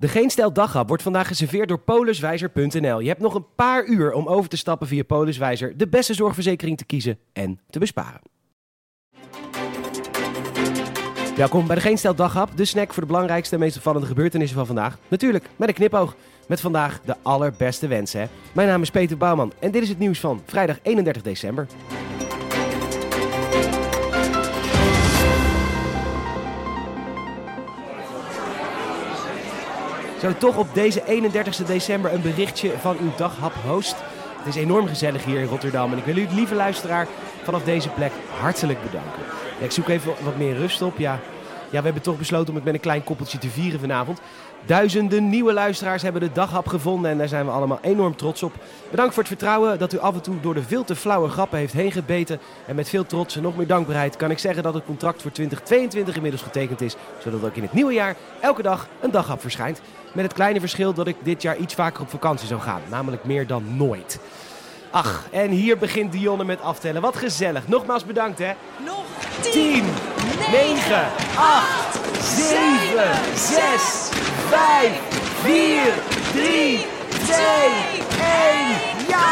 De Geen Stel wordt vandaag geserveerd door poliswijzer.nl. Je hebt nog een paar uur om over te stappen via Poliswijzer, de beste zorgverzekering te kiezen en te besparen. Welkom bij de Geen Stel de snack voor de belangrijkste en meest opvallende gebeurtenissen van vandaag. Natuurlijk met een knipoog. Met vandaag de allerbeste wensen. Mijn naam is Peter Bouwman en dit is het nieuws van vrijdag 31 december. Zo toch op deze 31 december een berichtje van uw daghap host. Het is enorm gezellig hier in Rotterdam en ik wil u, lieve luisteraar, vanaf deze plek hartelijk bedanken. Ik zoek even wat meer rust op. Ja, ja, we hebben toch besloten om het met een klein koppeltje te vieren vanavond. Duizenden nieuwe luisteraars hebben de daghap gevonden en daar zijn we allemaal enorm trots op. Bedankt voor het vertrouwen dat u af en toe door de veel te flauwe grappen heeft heen gebeten. En met veel trots en nog meer dankbaarheid kan ik zeggen dat het contract voor 2022 inmiddels getekend is. Zodat ook in het nieuwe jaar elke dag een daghap verschijnt. Met het kleine verschil dat ik dit jaar iets vaker op vakantie zou gaan. Namelijk meer dan nooit. Ach, en hier begint Dionne met aftellen. Wat gezellig. Nogmaals bedankt hè. Nog 10, 9, 8, 7, 6, 5, 4, 3, 2, 1. Ja,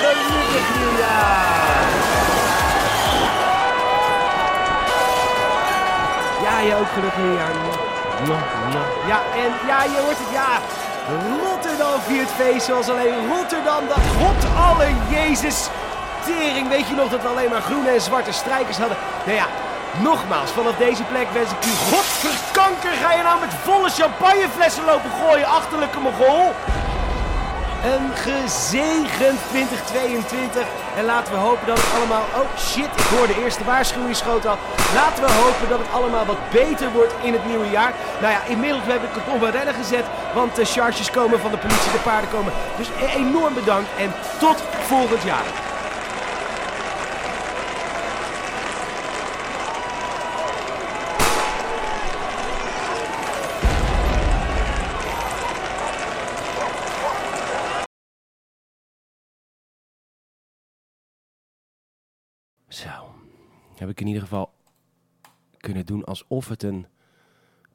gelukkig nieuwjaar. Ja, je ook gelukkig nieuwjaar. Ja, en ja, je hoort het, ja. Rotterdam viert feest zoals alleen Rotterdam dat God alle Jezus tering. Weet je nog dat we alleen maar groene en zwarte strijkers hadden? Nou ja, nogmaals, vanaf deze plek wens ik u godverkanker. Ga je nou met volle champagneflessen lopen gooien, achterlijke mogol? Een gezegend 2022. En laten we hopen dat het allemaal... Oh shit, ik hoor de eerste waarschuwingsschoot al. Laten we hopen dat het allemaal wat beter wordt in het nieuwe jaar. Nou ja, inmiddels heb ik het op een rennen gezet. Want de charges komen van de politie, de paarden komen. Dus enorm bedankt en tot volgend jaar. Zo, heb ik in ieder geval kunnen doen alsof het een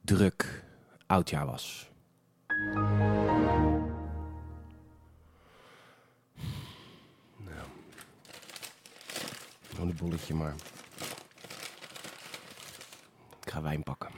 druk oudjaar was. Nou, een bolletje maar. Ik ga wijn pakken.